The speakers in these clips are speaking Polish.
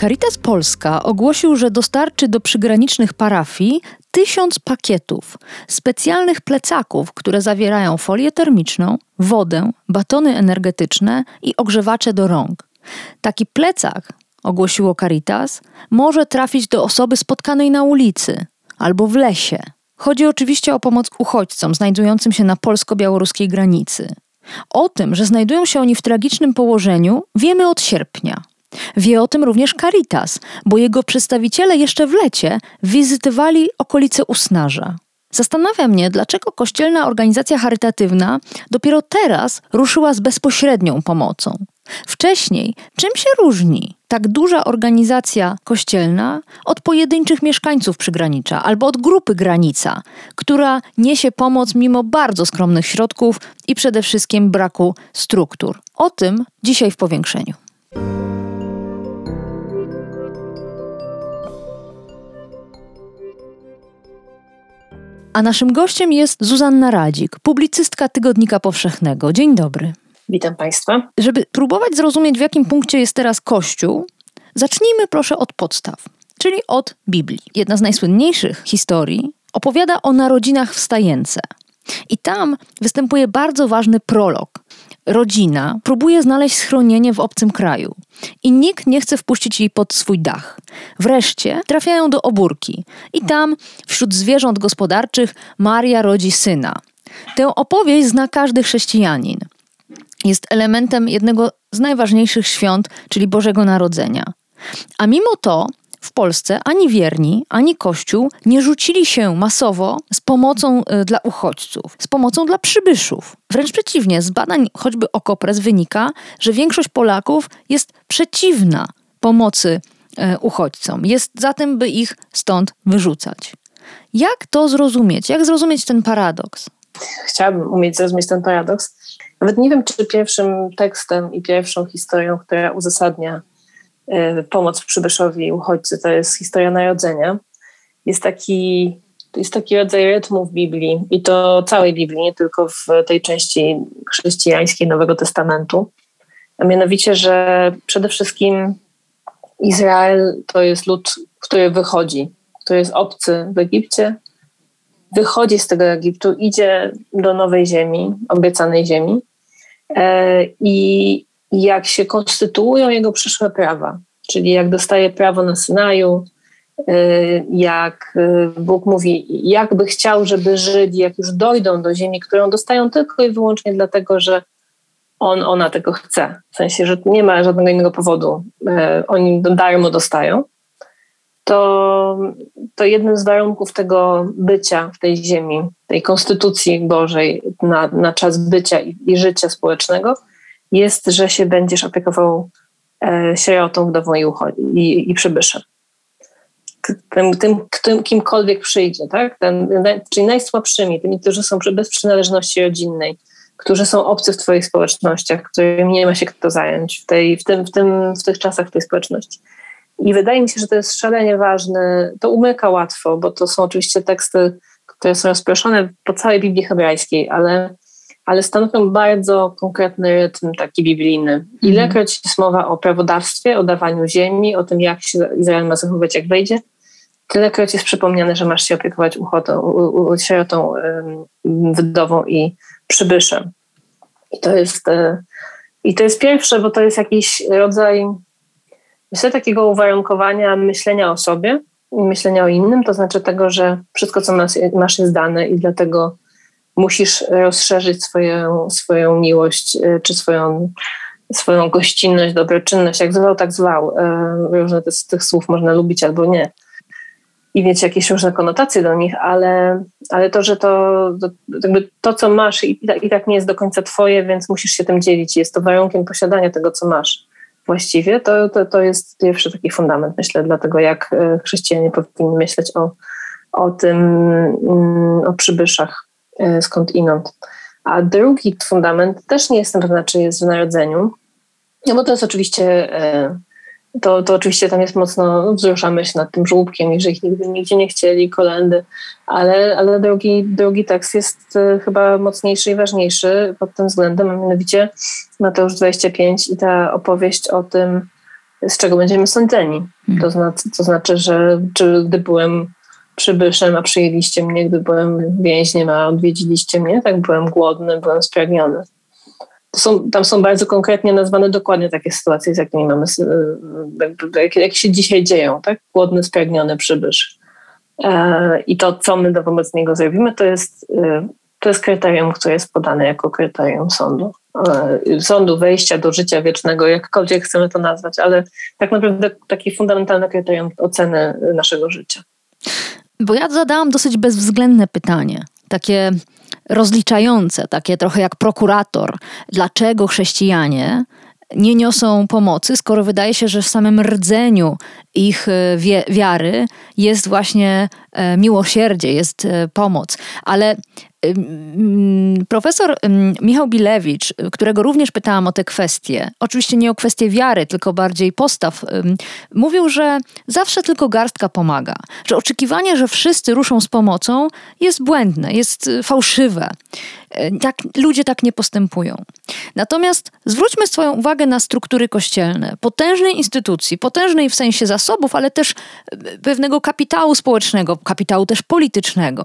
Caritas Polska ogłosił, że dostarczy do przygranicznych parafii tysiąc pakietów specjalnych plecaków, które zawierają folię termiczną, wodę, batony energetyczne i ogrzewacze do rąk. Taki plecak, ogłosiło Caritas, może trafić do osoby spotkanej na ulicy albo w lesie. Chodzi oczywiście o pomoc uchodźcom znajdującym się na polsko-białoruskiej granicy. O tym, że znajdują się oni w tragicznym położeniu, wiemy od sierpnia. Wie o tym również Caritas, bo jego przedstawiciele jeszcze w lecie wizytowali okolice Usnarza. Zastanawia mnie, dlaczego kościelna organizacja charytatywna dopiero teraz ruszyła z bezpośrednią pomocą. Wcześniej, czym się różni tak duża organizacja kościelna od pojedynczych mieszkańców przygranicza albo od grupy granica, która niesie pomoc mimo bardzo skromnych środków i przede wszystkim braku struktur? O tym dzisiaj w powiększeniu. A naszym gościem jest Zuzanna Radzik, publicystka Tygodnika Powszechnego. Dzień dobry. Witam Państwa. Żeby próbować zrozumieć, w jakim punkcie jest teraz Kościół, zacznijmy proszę od podstaw, czyli od Biblii. Jedna z najsłynniejszych historii opowiada o narodzinach wstajence. I tam występuje bardzo ważny prolog. Rodzina próbuje znaleźć schronienie w obcym kraju i nikt nie chce wpuścić jej pod swój dach. Wreszcie trafiają do obórki i tam, wśród zwierząt gospodarczych, Maria rodzi syna. Tę opowieść zna każdy chrześcijanin. Jest elementem jednego z najważniejszych świąt, czyli Bożego Narodzenia. A mimo to w Polsce ani wierni, ani Kościół nie rzucili się masowo z pomocą y, dla uchodźców, z pomocą dla przybyszów. Wręcz przeciwnie, z badań choćby Okopres wynika, że większość Polaków jest przeciwna pomocy y, uchodźcom. Jest za tym, by ich stąd wyrzucać. Jak to zrozumieć? Jak zrozumieć ten paradoks? Chciałabym umieć zrozumieć ten paradoks. Nawet nie wiem, czy pierwszym tekstem i pierwszą historią, która uzasadnia pomoc przybyszowi uchodźcy, to jest historia narodzenia. Jest taki, jest taki rodzaj rytmu w Biblii i to całej Biblii, nie tylko w tej części chrześcijańskiej Nowego Testamentu. A mianowicie, że przede wszystkim Izrael to jest lud, który wychodzi, który jest obcy w Egipcie, wychodzi z tego Egiptu, idzie do nowej ziemi, obiecanej ziemi. E, I jak się konstytuują jego przyszłe prawa, czyli jak dostaje prawo na Synaju, y, jak y, Bóg mówi, jak by chciał, żeby Żydzi, jak już dojdą do ziemi, którą dostają tylko i wyłącznie dlatego, że on, ona tego chce. W sensie, że nie ma żadnego innego powodu. Y, oni darmo dostają. To, to jednym z warunków tego bycia w tej ziemi, tej konstytucji Bożej na, na czas bycia i, i życia społecznego jest, że się będziesz opiekował e, sierotą, wdową i, i, i przybyszem. Tym, tym, tym, kimkolwiek przyjdzie, tak? Ten, czyli najsłabszymi, tymi, którzy są bez przynależności rodzinnej, którzy są obcy w Twoich społecznościach, którymi nie ma się kto zająć w, tej, w, tym, w, tym, w tych czasach w tej społeczności. I wydaje mi się, że to jest szalenie ważne. To umyka łatwo, bo to są oczywiście teksty, które są rozproszone po całej Biblii hebrajskiej, ale ale stanowią bardzo konkretny rytm taki biblijny. Mhm. Ilekroć jest mowa o prawodawstwie, o dawaniu ziemi, o tym, jak się Izrael ma zachowywać, jak wejdzie, tylekroć jest przypomniane, że masz się opiekować uchotą, sierotą, wdową i przybyszem. I to jest, e, i to jest pierwsze, bo to jest jakiś rodzaj myślę, takiego uwarunkowania myślenia o sobie i myślenia o innym, to znaczy tego, że wszystko, co masz, jest dane i dlatego musisz rozszerzyć swoją, swoją miłość y, czy swoją, swoją gościnność, dobroczynność, jak zwał, tak zwał. Y, różne z tych słów można lubić albo nie. I mieć jakieś różne konotacje do nich, ale, ale to, że to, to, jakby to co masz i, i tak nie jest do końca twoje, więc musisz się tym dzielić. Jest to warunkiem posiadania tego, co masz właściwie. To, to, to jest pierwszy taki fundament, myślę, dla tego, jak y, chrześcijanie powinni myśleć o o tym, mm, o przybyszach skąd inąd. A drugi fundament też nie jestem pewna, czy jest w narodzeniu, no bo to jest oczywiście to, to oczywiście tam jest mocno wzrusza myśl nad tym żłóbkiem i że ich nigdy nigdzie nie chcieli, kolendy, ale, ale drugi, drugi tekst jest e, chyba mocniejszy i ważniejszy pod tym względem, a mianowicie Mateusz 25 i ta opowieść o tym, z czego będziemy sądzeni. To, znaczy, to znaczy, że czy gdy byłem przybyszem, a przyjęliście mnie, gdy byłem więźniem, a odwiedziliście mnie, tak byłem głodny, byłem spragniony są, tam są bardzo konkretnie nazwane dokładnie takie sytuacje, z jakimi mamy, jak, jak się dzisiaj dzieją, tak? Głodny, spragniony przybysz. E, I to, co my wobec niego zrobimy, to jest, e, to jest kryterium, które jest podane jako kryterium sądu. E, sądu, wejścia do życia wiecznego, jakkolwiek chcemy to nazwać, ale tak naprawdę takie fundamentalne kryterium oceny naszego życia. Bo ja zadałam dosyć bezwzględne pytanie, takie rozliczające, takie trochę jak prokurator, dlaczego chrześcijanie nie niosą pomocy, skoro wydaje się, że w samym rdzeniu ich e, wiary jest właśnie miłosierdzie, jest e, pomoc. Ale Profesor Michał Bilewicz, którego również pytałam o te kwestie, oczywiście nie o kwestie wiary, tylko bardziej postaw, mówił, że zawsze tylko garstka pomaga, że oczekiwanie, że wszyscy ruszą z pomocą jest błędne, jest y, fałszywe. E, tak, ludzie tak nie postępują. Natomiast zwróćmy swoją uwagę na struktury kościelne, potężnej instytucji, potężnej w sensie zasobów, ale też pewnego kapitału społecznego, kapitału też politycznego.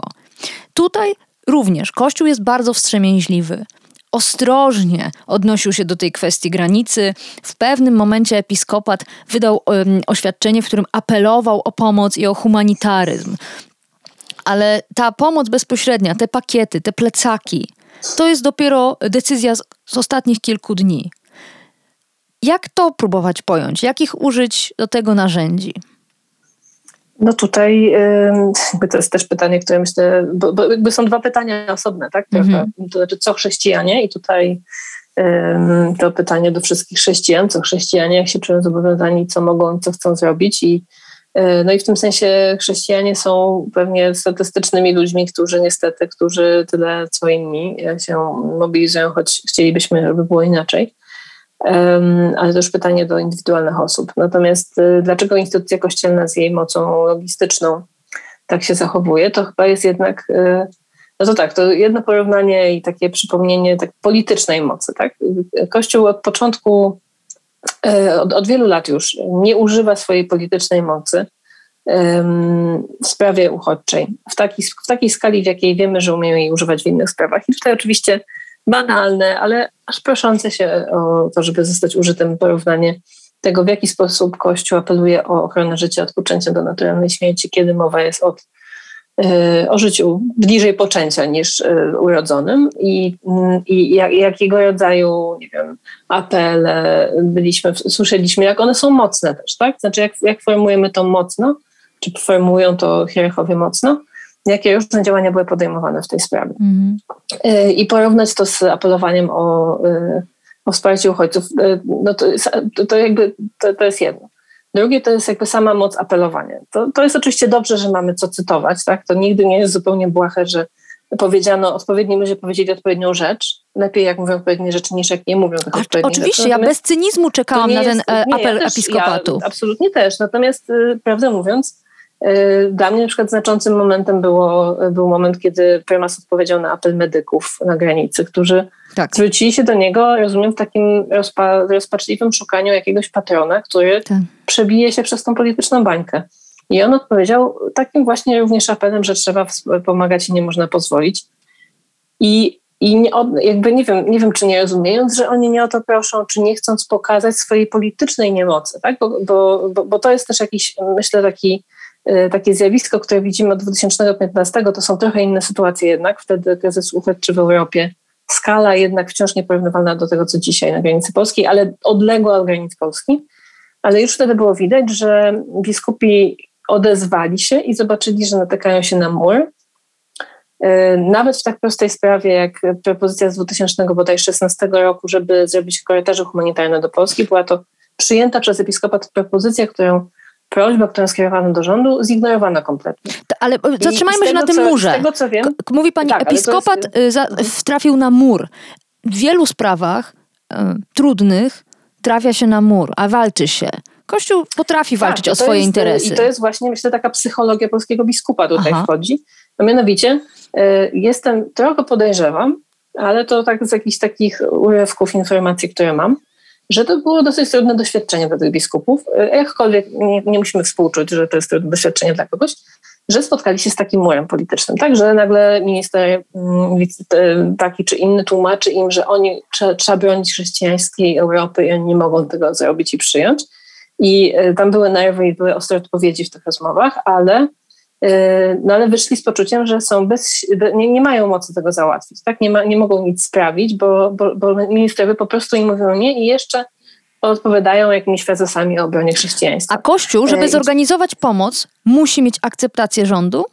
Tutaj Również Kościół jest bardzo wstrzemięźliwy. Ostrożnie odnosił się do tej kwestii granicy. W pewnym momencie episkopat wydał um, oświadczenie, w którym apelował o pomoc i o humanitaryzm. Ale ta pomoc bezpośrednia, te pakiety, te plecaki, to jest dopiero decyzja z, z ostatnich kilku dni. Jak to próbować pojąć? Jakich użyć do tego narzędzi? No tutaj jakby to jest też pytanie, które myślę, bo, bo jakby są dwa pytania osobne, tak? Mm-hmm. To znaczy, co chrześcijanie i tutaj to pytanie do wszystkich chrześcijan, co chrześcijanie, jak się czują zobowiązani, co mogą, co chcą zrobić i e, no i w tym sensie chrześcijanie są pewnie statystycznymi ludźmi, którzy niestety, którzy tyle co inni się mobilizują, choć chcielibyśmy, żeby było inaczej ale to już pytanie do indywidualnych osób. Natomiast y, dlaczego instytucja kościelna z jej mocą logistyczną tak się zachowuje, to chyba jest jednak, y, no to tak, to jedno porównanie i takie przypomnienie tak politycznej mocy. Tak? Kościół od początku, y, od, od wielu lat już nie używa swojej politycznej mocy w sprawie uchodźczej w takiej, w takiej skali, w jakiej wiemy, że umieją jej używać w innych sprawach. I tutaj oczywiście banalne, ale aż proszące się o to, żeby zostać użytym porównanie tego, w jaki sposób Kościół apeluje o ochronę życia od poczęcia do naturalnej śmierci, kiedy mowa jest od, y, o życiu bliżej poczęcia niż y, urodzonym i, i jak, jakiego rodzaju, nie wiem, apele byliśmy, słyszeliśmy, jak one są mocne też, tak? Znaczy, jak, jak formujemy to mocno, czy formują to hierarchowie mocno, jakie różne działania były podejmowane w tej sprawie. Mm. I porównać to z apelowaniem o, y, o wsparcie uchodźców, y, no to, to jakby to, to jest jedno. Drugie to jest jakby sama moc apelowania. To, to jest oczywiście dobrze, że mamy co cytować, tak? To nigdy nie jest zupełnie błahe, że powiedziano, odpowiedni ludzie powiedzieli odpowiednią rzecz. Lepiej jak mówią odpowiednie rzeczy, niż jak nie mówią tych odpowiednich Oczywiście, rzeczy. ja bez cynizmu czekałam na ten apel nie, ja episkopatu. Ja absolutnie też. Natomiast y, prawdę mówiąc, Y, dla mnie na przykład znaczącym momentem było, był moment, kiedy prymas odpowiedział na apel medyków na granicy, którzy tak. zwrócili się do niego, rozumiem, w takim rozpa rozpaczliwym szukaniu jakiegoś patrona, który tak. przebije się przez tą polityczną bańkę. I on odpowiedział takim właśnie również apelem, że trzeba pomagać i nie można pozwolić. I, i nie, jakby nie wiem, nie wiem, czy nie rozumiejąc, że oni nie o to proszą, czy nie chcąc pokazać swojej politycznej niemocy, tak? bo, bo, bo, bo to jest też jakiś, myślę, taki takie zjawisko, które widzimy od 2015, to są trochę inne sytuacje jednak. Wtedy kryzys uchodźczy w Europie, skala jednak wciąż nieporównywalna do tego, co dzisiaj na granicy polskiej, ale odległa od granic Polski. Ale już wtedy było widać, że biskupi odezwali się i zobaczyli, że natykają się na mur. Y, nawet w tak prostej sprawie jak propozycja z 2016 roku, żeby zrobić korytarze humanitarne do Polski, była to przyjęta przez episkopat propozycja, którą prośba, którą skierowano do rządu, zignorowana kompletnie. Ale zatrzymajmy się na tym co, murze. Z tego, co wiem, Mówi pani, tak, episkopat jest... Y, trafił na mur. W wielu sprawach y, trudnych trafia się na mur, a walczy się. Kościół potrafi tak, walczyć o swoje jest, interesy. I to jest właśnie, myślę, taka psychologia polskiego biskupa tutaj Aha. wchodzi. No mianowicie y, jestem, trochę podejrzewam, ale to tak z jakichś takich urywków informacji, które mam, że to było dosyć trudne doświadczenie dla tych biskupów. Jakkolwiek nie, nie musimy współczuć, że to jest trudne doświadczenie dla kogoś, że spotkali się z takim murem politycznym, tak? Że nagle minister mm, taki czy inny tłumaczy im, że oni trzeba bronić chrześcijańskiej Europy i oni nie mogą tego zrobić i przyjąć. I e, tam były nerwy i były ostre odpowiedzi w tych rozmowach, ale, e, no ale wyszli z poczuciem, że są bez, nie, nie mają mocy tego załatwić, tak? Nie, ma, nie mogą nic sprawić, bo, bo, bo ministrowie po prostu im mówią nie i jeszcze odpowiadają jakimiś frazesami o obronie chrześcijaństwa. A Kościół, żeby e, zorganizować pomoc, musi mieć akceptację rządu?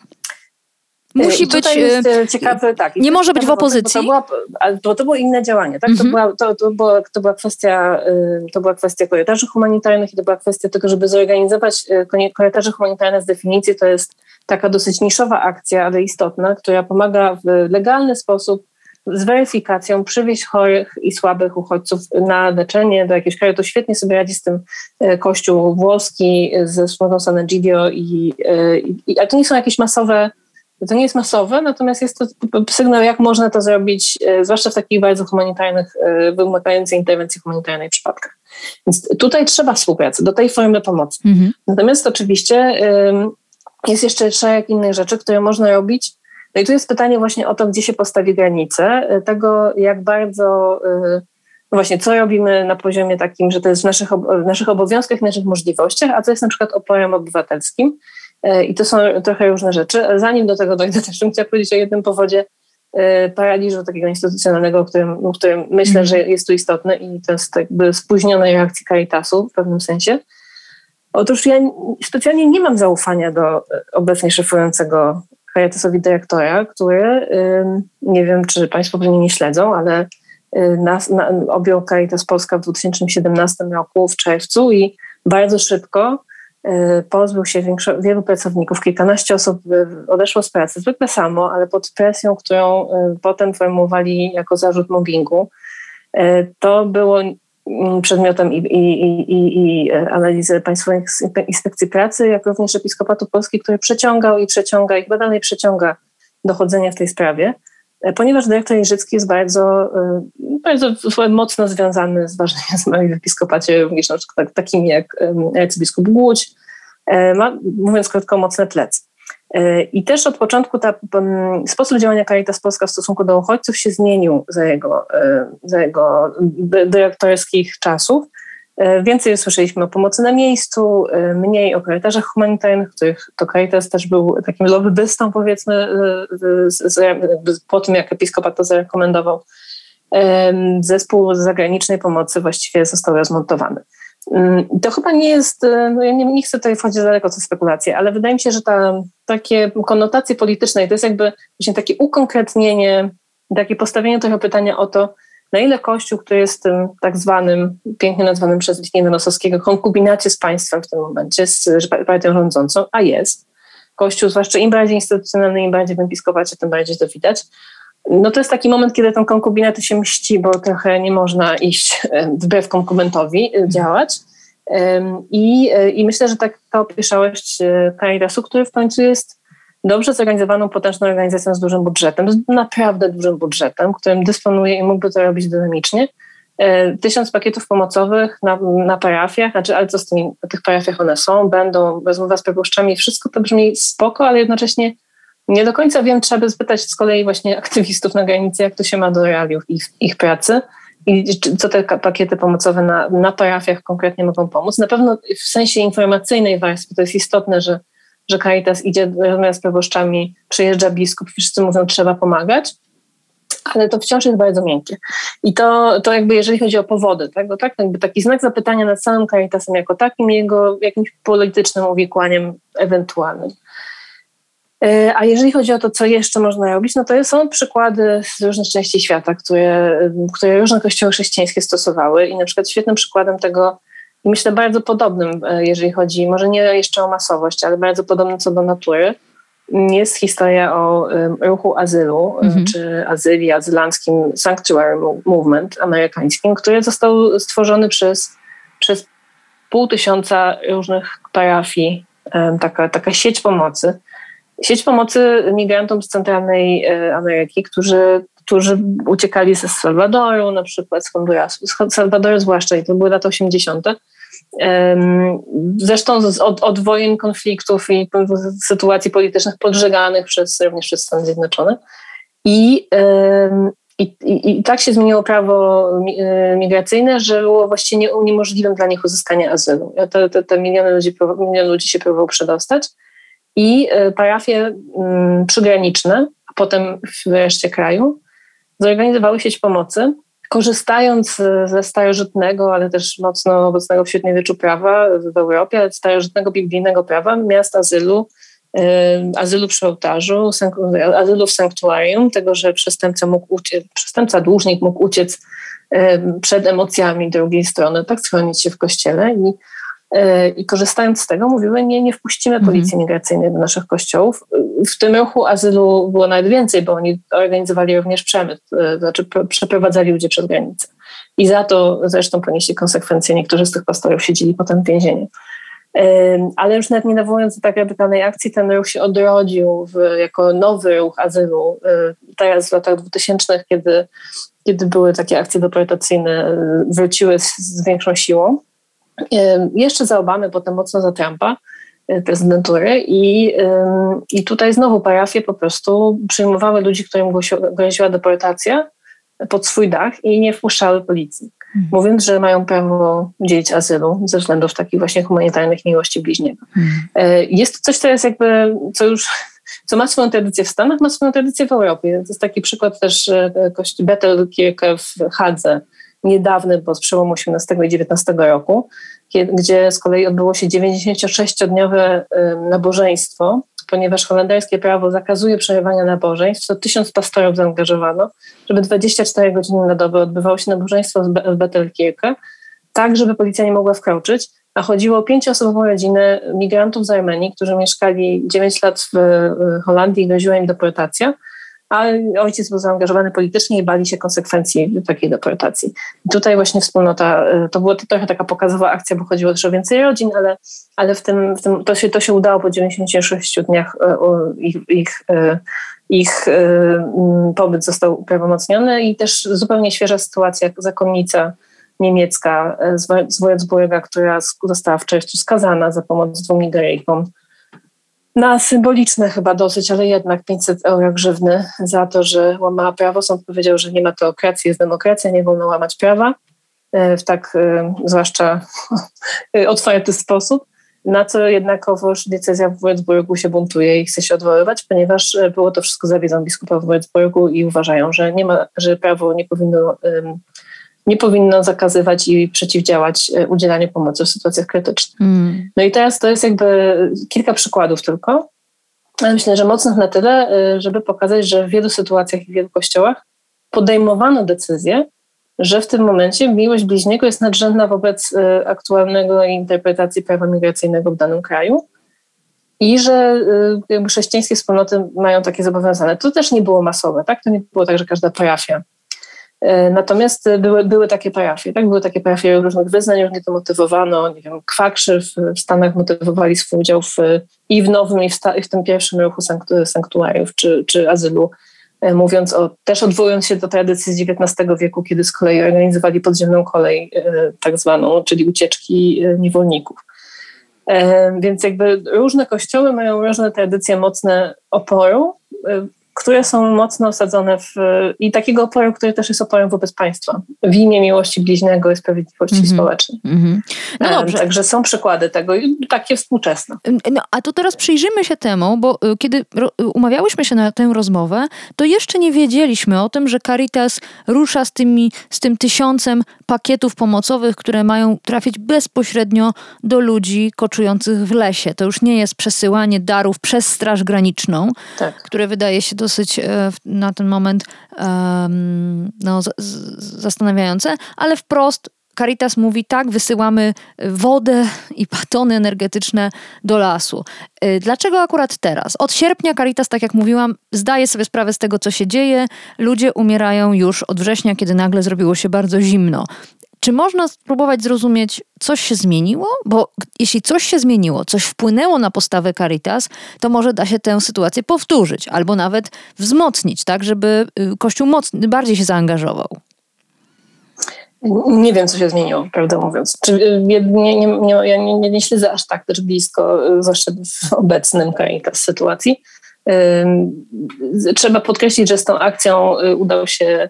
Musi być. Jest ciekawe, tak. Nie może być w opozycji. Bo to, była, bo to było inne działanie, tak? Mhm. To, była, to, to, była, to, była kwestia, to była kwestia korytarzy humanitarnych i to była kwestia tego, żeby zorganizować korytarze humanitarne z definicji. To jest taka dosyć niszowa akcja, ale istotna, która pomaga w legalny sposób z weryfikacją przywieźć chorych i słabych uchodźców na leczenie do jakiegoś kraju. To świetnie sobie radzi z tym e, kościół włoski ze wspólnotą San Egidio i, e, i, a to nie są jakieś masowe to nie jest masowe, natomiast jest to sygnał, jak można to zrobić, e, zwłaszcza w takich bardzo humanitarnych, wymagających interwencji humanitarnej przypadkach. Więc tutaj trzeba współpracy, do tej formy pomocy. Mhm. Natomiast oczywiście jest jeszcze szereg innych rzeczy, które można robić no i tu jest pytanie właśnie o to, gdzie się postawi granice, y, tego jak bardzo, y, no właśnie, co robimy na poziomie takim, że to jest w naszych, w naszych obowiązkach, w naszych możliwościach, a co jest na przykład oporem obywatelskim. Y, I to są trochę różne rzeczy. Zanim do tego dojdę, też bym chciała powiedzieć o jednym powodzie paraliżu takiego instytucjonalnego, o którym, o którym myślę, mm. że jest tu istotny i to jest jakby spóźnionej reakcji Caritasu w pewnym sensie. Otóż ja specjalnie nie mam zaufania do obecnie szefującego Caritasowi dyrektora, który, nie wiem, czy Państwo pewnie nie śledzą, ale nas, na, objął Caritas Polska w 2017 roku w czerwcu i bardzo szybko pozbył się większo- wielu pracowników, kilkanaście osób odeszło z pracy, zwykle samo, ale pod presją, którą potem formułowali jako zarzut mobbingu. To było przedmiotem i, i, i, i, e, analizy Państwowej Inspekcji Pracy, jak również Episkopatu Polski, który przeciągał i przeciąga i chyba dalej przeciąga dochodzenia w tej sprawie, e, ponieważ dyrektor Jerzycki jest bardzo, e, bardzo mocno związany z ważnymi osobami w episkopacie, również na przykład takimi jak arcybiskup Głódź, ma, mówiąc krótko, mocne plecy. I też od początku ta, sposób działania Caritas Polska w stosunku do uchodźców się zmienił za jego, e, za jego dyrektorskich czasów. E, więcej słyszeliśmy o pomocy na miejscu, e, mniej o korytarzach humanitarnych, których to Caritas też był takim lobbystą powiedzmy z, z, po tym, jak episkopat to zarekomendował. Zespół zagranicznej pomocy właściwie został rozmontowany. Mm, to chyba nie jest, e, no ja nie, nie chcę tutaj wchodzić daleko w spekulacje, ale wydaje mi się, że ta, takie konotacje polityczne to jest jakby właśnie takie ukonkretnienie, takie postawienie tego pytania o to, na ile Kościół, który jest tym tak zwanym, pięknie nazwanym przez Litwina Nosowskiego, konkubinacie z państwem w tym momencie, z partią rządzącą, a jest. Kościół, zwłaszcza im bardziej instytucjonalny, im bardziej w tym bardziej to widać, no to jest taki moment, kiedy ten konkubinaty się mści, bo trochę nie można iść wbrew konkubentowi e, działać. I, e, I myślę, że taka opieszałość e, Caritasu, który w końcu jest dobrze zorganizowaną, potężną organizacją z dużym budżetem, z naprawdę dużym budżetem, którym dysponuje i mógłby to robić dynamicznie. Tysiąc pakietów pomocowych na, na parafiach, znaczy, ale co z tymi, na tych parafiach one są, będą, rozmowa z proboszczami, wszystko to brzmi spoko, ale jednocześnie nie do końca wiem, trzeba by spytać z kolei właśnie aktywistów na granicy, jak to się ma do realiów ich, ich pracy i co te pakiety pomocowe na, na parafiach konkretnie mogą pomóc. Na pewno w sensie informacyjnej warstwy to jest istotne, że, że Caritas idzie rozmawiać z proboszczami, przyjeżdża biskup wszyscy mówią, trzeba pomagać, ale to wciąż jest bardzo miękkie. I to, to jakby jeżeli chodzi o powody tego, tak, jakby taki znak zapytania nad samym Caritasem jako takim, jego jakimś politycznym uwikłaniem ewentualnym. E, a jeżeli chodzi o to, co jeszcze można robić, no to są przykłady z różnych części świata, które, które różne kościoły chrześcijańskie stosowały. I na przykład świetnym przykładem tego i myślę bardzo podobnym, jeżeli chodzi, może nie jeszcze o masowość, ale bardzo podobnym co do natury, jest historia o ruchu azylu, mhm. czy azyli, azylanckim Sanctuary Movement amerykańskim, który został stworzony przez, przez pół tysiąca różnych parafii, taka, taka sieć pomocy. Sieć pomocy migrantom z centralnej e, Ameryki, którzy, którzy uciekali ze Salwadoru, na przykład z Hondurasu, z Salwadoru zwłaszcza, i to były lata 80. Zresztą od, od wojen, konfliktów i sytuacji politycznych podżeganych przez, również przez Stany Zjednoczone. I, i, i, tak się zmieniło prawo e, migracyjne, że było właściwie niemożliwym dla nich uzyskanie azylu. Te, te, te miliony, ludzi, milion ludzi się próbowało przedostać i e, parafie mm, przygraniczne, a potem w reszcie kraju. Zorganizowały sieć pomocy, korzystając ze starożytnego, ale też mocno obecnego w średniowieczu prawa w Europie, starożytnego biblijnego prawa, miast azylu, azylu przy ołtarzu, azylu w sanktuarium, tego, że przestępca, mógł uciec, przestępca, dłużnik mógł uciec przed emocjami drugiej strony, tak schronić się w kościele i i korzystając z tego mówiły, nie, nie wpuścimy mhm. policji migracyjnej do naszych kościołów. W tym ruchu azylu było nawet więcej, bo oni organizowali również przemyt, e, znaczy przeprowadzali ludzi przez granicę. I za to zresztą ponieśli konsekwencje. Niektórzy z tych pastorów siedzieli potem w więzieniu. Ale już nawet nie nawołując do tak radykalnej akcji, ten ruch się odrodził w, jako nowy ruch azylu. Teraz w latach 2000, kiedy, kiedy były takie akcje deportacyjne, wróciły z, z większą siłą. Jeszcze za Obamy, potem mocno za Trumpa y, prezydentury i, i tutaj znowu parafie po prostu przyjmowały ludzi, którym groziła deportacja pod swój dach i nie wpuszczały policji. Mhm. mówiąc, że mają prawo udzielić azylu ze względów takich właśnie humanitarnych miłości bliźniego. Mhm. Jest to coś, co jest jakby, co już co ma swoją tradycję w Stanach, ma swoją tradycję w Europie. To jest taki przykład też e, kości Bethel Kirke w Hadze, niedawny, bo z przełomu XVIII i XIX roku, gdzie z kolei odbyło się 96-dniowe nabożeństwo ponieważ holenderskie prawo zakazuje przerywania nabożeństw, to tysiąc pastorów zaangażowano, żeby 24 godziny na dobę odbywało się nabożeństwo w Bettelkirke, tak żeby policja nie mogła wkroczyć, a chodziło o pięcioosobową rodzinę migrantów z Armenii, którzy mieszkali 9 lat w Holandii i groziła im deportacja, a ojciec był zaangażowany politycznie i bali się konsekwencji takiej deportacji. Tutaj właśnie wspólnota, y, to była trochę taka pokazowa akcja, bo chodziło też o więcej rodzin, ale, ale w tym, w tym to, się, to się udało po 96 dniach y, ich, ich, y, ich pobyt został uprawomocniony i też zupełnie świeża sytuacja, zakonnica niemiecka z Wolfsburga, która została w czerwcu skazana za pomoc dwóm Nigeryjkom na symboliczne chyba dosyć, ale jednak 500 euro grzywny za to, że łamała prawo. Sąd powiedział, że nie ma teokracji, jest demokracja, nie wolno łamać prawa e, w tak e, zwłaszcza otwarty sposób. Na co jednakowoż decyzja w Würzburgu się buntuje i chce się odwoływać, ponieważ e, było to wszystko za wiedzą biskupa w Würzburgu i uważają, że nie ma, że prawo nie powinno nie powinno zakazywać i przeciwdziałać e, udzielaniu pomocy w sytuacjach krytycznych. Mm. No i teraz to jest jakby kilka przykładów tylko. Myślę, że mocnych na tyle, e, żeby pokazać, że w wielu sytuacjach i w wielu kościołach podejmowano decyzję, że w tym momencie miłość bliźniego jest nadrzędna wobec e, aktualnego interpretacji prawa migracyjnego w danym kraju i że jakby chrześcijańskie wspólnoty mają takie zobowiązane. To też nie było masowe, tak? To nie było tak, że każda parafia natomiast były, były takie parafie, tak? Były takie parafie różnych wyznań, różnie to motywowano. Nie wiem, kwakrzy w, w Stanach motywowali swój udział w, i w nowym, i w, sta, i w tym pierwszym ruchu sanktuariów czy, czy azylu, e, mówiąc o, też odwołując się do tradycji z XIX wieku, kiedy z kolei organizowali podziemną kolej e, tak zwaną, czyli ucieczki niewolników. Więc jakby różne kościoły mają różne tradycje mocne oporu, które są mocno osadzone w i takiego oporu, który też jest oporem wobec państwa w imię miłości bliźniego i sprawiedliwości mm -hmm. społecznej. Mm -hmm. No dobrze. Także są przykłady tego i takie współczesne. No, a to teraz przyjrzymy się temu, bo y, kiedy y, umawiałyśmy się na tę rozmowę, to jeszcze nie wiedzieliśmy o tym, że Caritas rusza z, tymi, z tym tysiącem pakietów pomocowych, które mają trafić bezpośrednio do ludzi koczujących w lesie. To już nie jest przesyłanie darów przez Straż Graniczną, tak. które wydaje się dosyć e, na ten moment no, zastanawiające, ale wprost Caritas mówi tak, wysyłamy wodę i batony energetyczne do lasu. Y, dlaczego akurat teraz? Od sierpnia Caritas, tak jak mówiłam, zdaje sobie sprawę z tego, co się dzieje. Ludzie umierają już od września, kiedy nagle zrobiło się bardzo zimno. Czy można spróbować zrozumieć, coś się zmieniło? Bo jeśli coś się zmieniło, coś wpłynęło na postawę Caritas, to może da się tę sytuację powtórzyć albo nawet wzmocnić, tak, żeby y, Kościół mocny, bardziej się zaangażował. Nie wiem, co się zmieniło, prawdę mówiąc. Czy, y, nie, nie, nie, ja nie, nie śledzę aż tak też blisko, y, zwłaszcza w obecnym Caritas sytuacji. Trzeba podkreślić, że z tą akcją udał się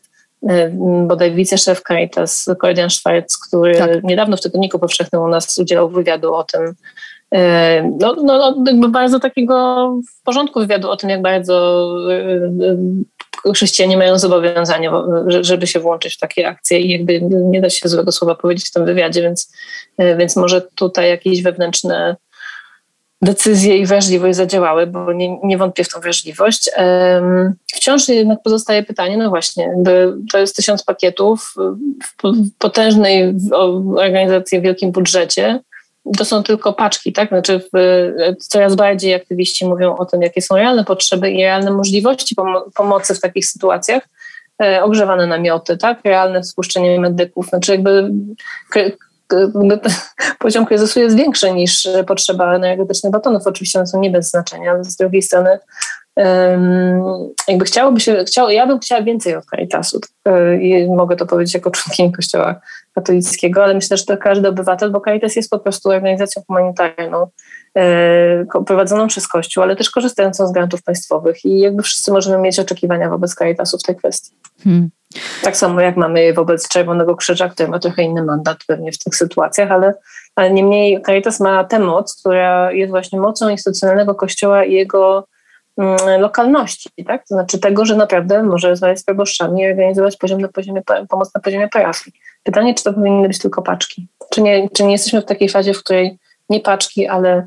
bodaj wiceszef Caritas, Kordian Schwarz, który tak. niedawno w tygodniku powszechnym u nas udzielał wywiadu o tym, no, no, jakby bardzo takiego w porządku wywiadu o tym, jak bardzo chrześcijanie mają zobowiązanie, żeby się włączyć w takie akcje i jakby nie da się złego słowa powiedzieć w tym wywiadzie, więc, więc może tutaj jakieś wewnętrzne decyzje i wrażliwość zadziałały, bo nie, nie wątpię w tą wrażliwość. Wciąż jednak pozostaje pytanie, no właśnie, to jest tysiąc pakietów w potężnej organizacji w wielkim budżecie. To są tylko paczki, tak? Znaczy coraz bardziej aktywiści mówią o tym, jakie są realne potrzeby i realne możliwości pomocy w takich sytuacjach e, ogrzewane namioty, tak? Realne spuszczenie medyków. Znaczy jakby poziom kryzysu jest większy niż potrzeba energetycznych batonów. Oczywiście one są nie bez znaczenia, ale z drugiej strony jakby chciałoby się, chciało, ja bym chciała więcej od Caritasu. I mogę to powiedzieć jako członkini Kościoła katolickiego, ale myślę, że to każdy obywatel, bo Caritas jest po prostu organizacją humanitarną e, prowadzoną przez Kościół, ale też korzystającą z grantów państwowych i jakby wszyscy możemy mieć oczekiwania wobec Caritasu w tej kwestii. Hmm. Tak samo jak mamy wobec Czerwonego Krzyża, który ma trochę inny mandat pewnie w tych sytuacjach, ale, ale niemniej Caritas ma tę moc, która jest właśnie mocą instytucjonalnego kościoła i jego mm, lokalności, tak? To znaczy tego, że naprawdę może rozmawiać z proboszczami i organizować poziom na poziomie, pomoc na poziomie parafii. Pytanie, czy to powinny być tylko paczki? Czy nie, czy nie jesteśmy w takiej fazie, w której nie paczki, ale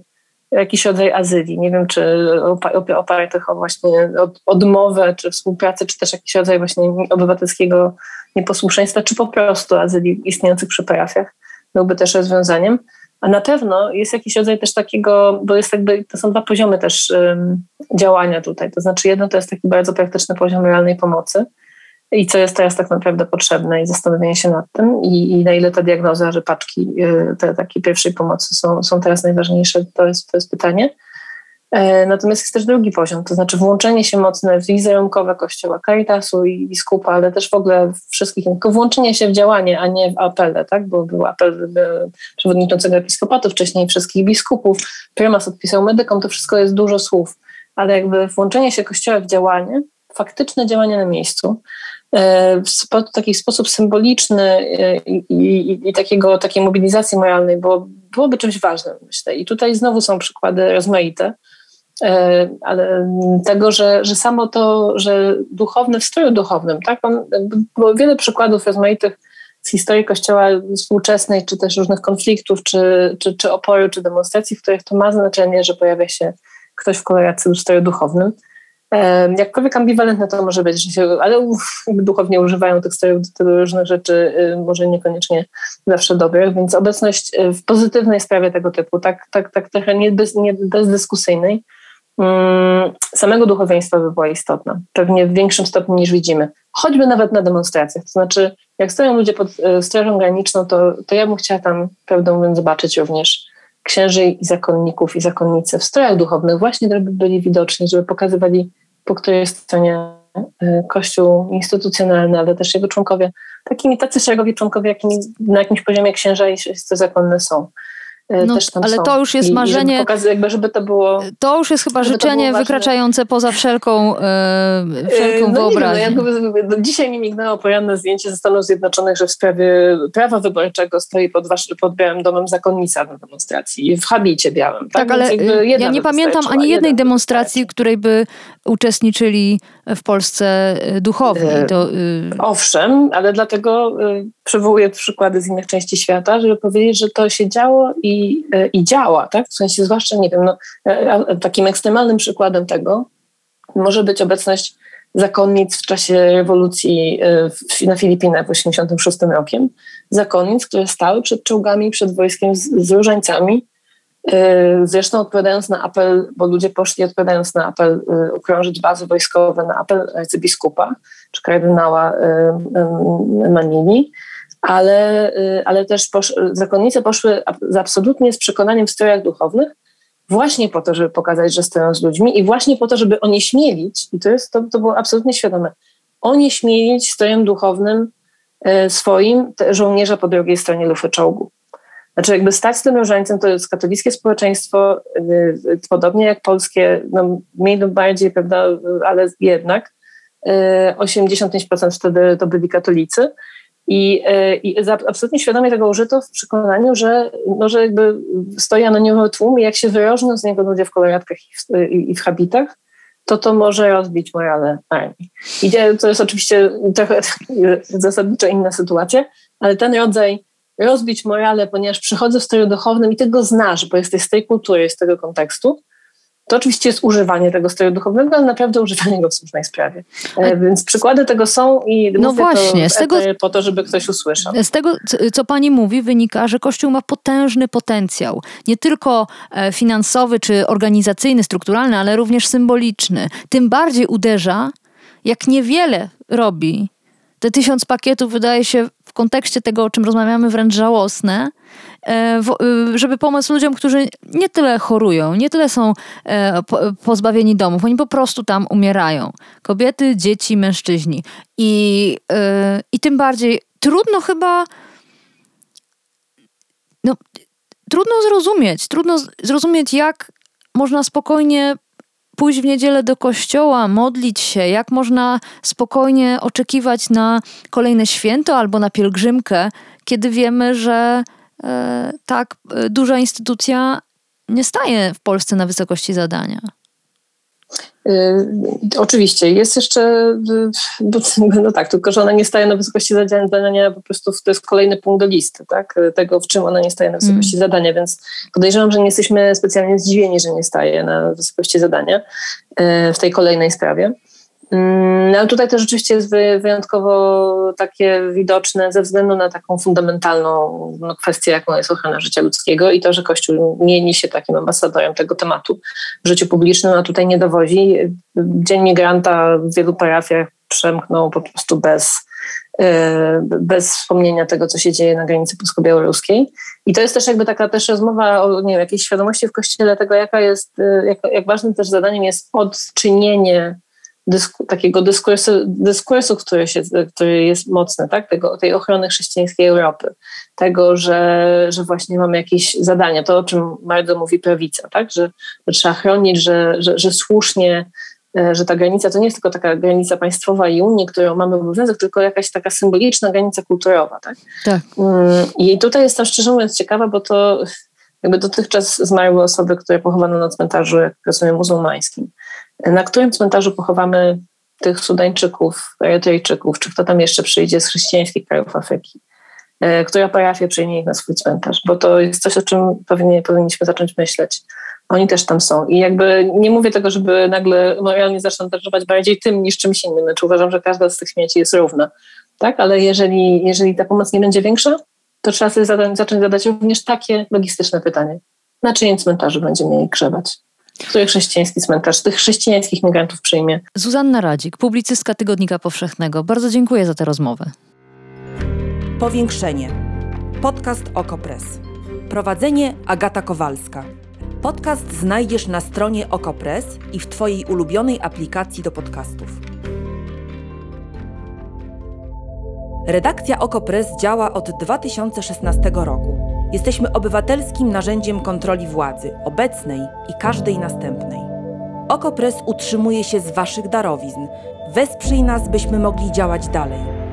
jakiś rodzaj azylii. Nie wiem, czy opartych o właśnie odmowę, czy współpracę, czy też jakiś rodzaj właśnie obywatelskiego nieposłuszeństwa, czy po prostu azylii istniejących przy parafiach byłby też rozwiązaniem. A na pewno jest jakiś rodzaj też takiego, bo jest jakby, to są dwa poziomy też um, działania tutaj. To znaczy jedno to jest taki bardzo praktyczny poziom realnej pomocy, i co jest teraz tak naprawdę potrzebne i zastanowienie się nad tym i, i na ile ta diagnoza, że paczki y, te takiej pierwszej pomocy są, są teraz najważniejsze, to jest, to jest pytanie. E, natomiast jest też drugi poziom, to znaczy włączenie się mocne w wizerunkowe kościoła Caritasu i biskupa, ale też w ogóle wszystkich, tylko włączenie się w działanie, a nie w apele, tak? bo był apel przewodniczącego episkopatu, wcześniej wszystkich biskupów, prymas odpisał medykom, to wszystko jest dużo słów, ale jakby włączenie się kościoła w działanie, faktyczne działanie na miejscu, w taki sposób symboliczny e, i, i, i, takiego, takiej mobilizacji moralnej było, byłoby czymś ważnym, myślę. I tutaj znowu są przykłady rozmaite, e, ale tego, że, że samo to, że duchowny w stroju duchownym, tak? Było wiele przykładów rozmaitych z historii Kościoła współczesnej, czy też różnych konfliktów, czy, czy, czy oporu, czy demonstracji, w których to ma znaczenie, że pojawia się ktoś w koloracji w stroju duchownym. Jakkolwiek ambiwalentne to może być, ale duchownie używają tych strojów do tego różnych rzeczy, y, może niekoniecznie zawsze dobrych, więc obecność y, w pozytywnej sprawie tego typu, tak, tak, tak trochę nie, bez, nie bezdyskusyjnej, mm, samego duchowieństwa by była istotna. Pewnie w większym stopniu niż widzimy. Choćby nawet na demonstracjach. To znaczy, jak stoją ludzie pod y, strażą graniczną, to, to ja bym chciała tam, prawdę mówiąc, zobaczyć również księży i zakonników i zakonnice w strojach duchownych, właśnie żeby byli widoczni, żeby pokazywali po której stronie y, Kościół instytucjonalny, ale też jego członkowie, takimi tacy szeregowi członkowie, jakimi na jakimś poziomie księża i siostry zakonne są. Y, no, ale są. to już jest marzenie. Jakby, żeby to było. To już jest chyba życzenie wykraczające poza wszelką, e, wszelką no wyobraźnię. Nie no, jakby, dzisiaj mi mignęło poranne zdjęcie ze Stanów Zjednoczonych, że w sprawie prawa wyborczego stoi pod, wasz, pod Białym Domem zakonnica na demonstracji w habicie białym. Tak, tak ale ja nie pamiętam ani jednej demonstracji, w której by uczestniczyli w Polsce duchowni. To. Owszem, ale dlatego przywołuję przykłady z innych części świata, żeby powiedzieć, że to się działo i i, działa, tak? W sensie zwłaszcza, nie wiem, no, takim ekstremalnym przykładem tego może być obecność zakonnic w czasie rewolucji na Filipinach w 1986 rokiem. Zakonnic, które stały przed czołgami, przed wojskiem z, z różańcami. Zresztą odpowiadając na apel, bo ludzie poszli odpowiadając na apel ukrążyć bazy wojskowe, na apel arcybiskupa czy kardynała Manini, ale, ale też posz, zakonnice poszły absolutnie z przekonaniem w strojach duchownych, właśnie po to, żeby pokazać, że stoją z ludźmi i właśnie po to, żeby onieśmielić, i to, jest, to, to było absolutnie świadome, onieśmielić strojem duchownym e, swoim żołnierza po drugiej stronie lufy czołgu. Znaczy jakby stać z tym różańcem, to jest katolickie społeczeństwo, e, podobnie jak polskie, no mniej lub bardziej, prawda, ale jednak 85% e, wtedy to byli katolicy. I, e, I absolutnie świadomie tego użyto w przekonaniu, że, no, że jakby stoi anonimowy tłum i jak się wyrożną z niego ludzie w koloratkach i w, i, i w habitach, to to może rozbić morale armii. I to jest oczywiście trochę zasadniczo inna sytuacja, ale ten rodzaj rozbić morale, ponieważ przychodzę w stroju duchownym i ty go znasz, bo jesteś z tej kultury, z tego kontekstu, to oczywiście jest używanie tego stroju duchowego, ale naprawdę używanie go w słusznej sprawie. E, więc przykłady tego są i no właśnie, z tego, po to, żeby ktoś usłyszał. Z tego, co pani mówi, wynika, że Kościół ma potężny potencjał. Nie tylko e, finansowy czy organizacyjny, strukturalny, ale również symboliczny. Tym bardziej uderza, jak niewiele robi. Te tysiąc pakietów wydaje się w kontekście tego, o czym rozmawiamy, wręcz żałosne E, żeby pomóc ludziom, którzy nie tyle chorują, nie tyle są e, pozbawieni domów, oni po prostu tam umierają. Kobiety, dzieci, mężczyźni. I, e, i tym bardziej trudno chyba. No, trudno zrozumieć, trudno zrozumieć, jak można spokojnie pójść w niedzielę do kościoła, modlić się, jak można spokojnie oczekiwać na kolejne święto albo na pielgrzymkę, kiedy wiemy, że E, tak e, duża instytucja nie staje w Polsce na wysokości zadania. Yy, oczywiście. Jest jeszcze, no tak, tylko że ona nie staje na wysokości zadania, po prostu to jest kolejny punkt do listy, tak? Tego, w czym ona nie staje na wysokości mm. zadania, więc podejrzewam, że nie jesteśmy specjalnie zdziwieni, że nie staje na wysokości zadania w tej kolejnej sprawie. Mm, no tutaj to rzeczywiście jest wyjątkowo takie widoczne ze względu na taką fundamentalną no, kwestię, jaką jest ochrona życia ludzkiego i to, że Kościół mieni się takim ambasadorem tego tematu w życiu publicznym, a tutaj nie dowozi. Dzień Migranta w wielu parafiach przemknął po prostu bez, e, bez wspomnienia tego, co się dzieje na granicy polsko-białoruskiej. I to jest też jakby taka też rozmowa o nie wiem, jakiejś świadomości w Kościele tego, jaka jest, e, jak, jak ważnym też zadaniem jest odczynienie dysku, takiego dyskursu, dyskursu który, się, który jest mocny, tak? Tego, tej ochrony chrześcijańskiej Europy, tego, że, że właśnie mamy jakieś zadania, to o czym bardzo mówi prawica, tak? że, że trzeba chronić, że, że, że słusznie, e, że ta granica to nie jest tylko taka granica państwowa i Unii, którą mamy obowiązek, tylko jakaś taka symboliczna granica kulturowa. Tak? tak. Mm, I tutaj jestem szczerze mówiąc ciekawa, bo to jakby dotychczas zmarły osoby, które pochowano na cmentarzu, jak rozumiem, muzułmańskim na którym cmentarzu pochowamy tych Sudańczyków, Erytrejczyków, czy kto tam jeszcze przyjdzie z chrześcijańskich krajów Afryki, e, która parafia przyjmie ich na swój cmentarz, bo to jest coś, o czym pewnie powinniśmy zacząć myśleć. Oni też tam są. I jakby nie mówię tego, żeby nagle moralnie zaszantażować bardziej tym niż czymś innym. Znaczy uważam, że każda z tych śmieci jest równa. Tak? Ale jeżeli, jeżeli ta pomoc nie będzie większa, to trzeba sobie zacząć, zacząć zadać również takie logistyczne pytanie. Na czyim cmentarzu będziemy jej grzebać? Który chrześcijański cmentarz tych chrześcijańskich migrantów przyjmie. Zuzanna Radzik, publicystka Tygodnika Powszechnego. Bardzo dziękuję za tę rozmowę. Powiększenie. Podcast Okopres. Prowadzenie Agata Kowalska. Podcast znajdziesz na stronie Okopres i w Twojej ulubionej aplikacji do podcastów. Redakcja Okopres działa od 2016 roku. Jesteśmy obywatelskim narzędziem kontroli władzy, obecnej i każdej następnej. Okopres utrzymuje się z Waszych darowizn. Wesprzyj nas, byśmy mogli działać dalej.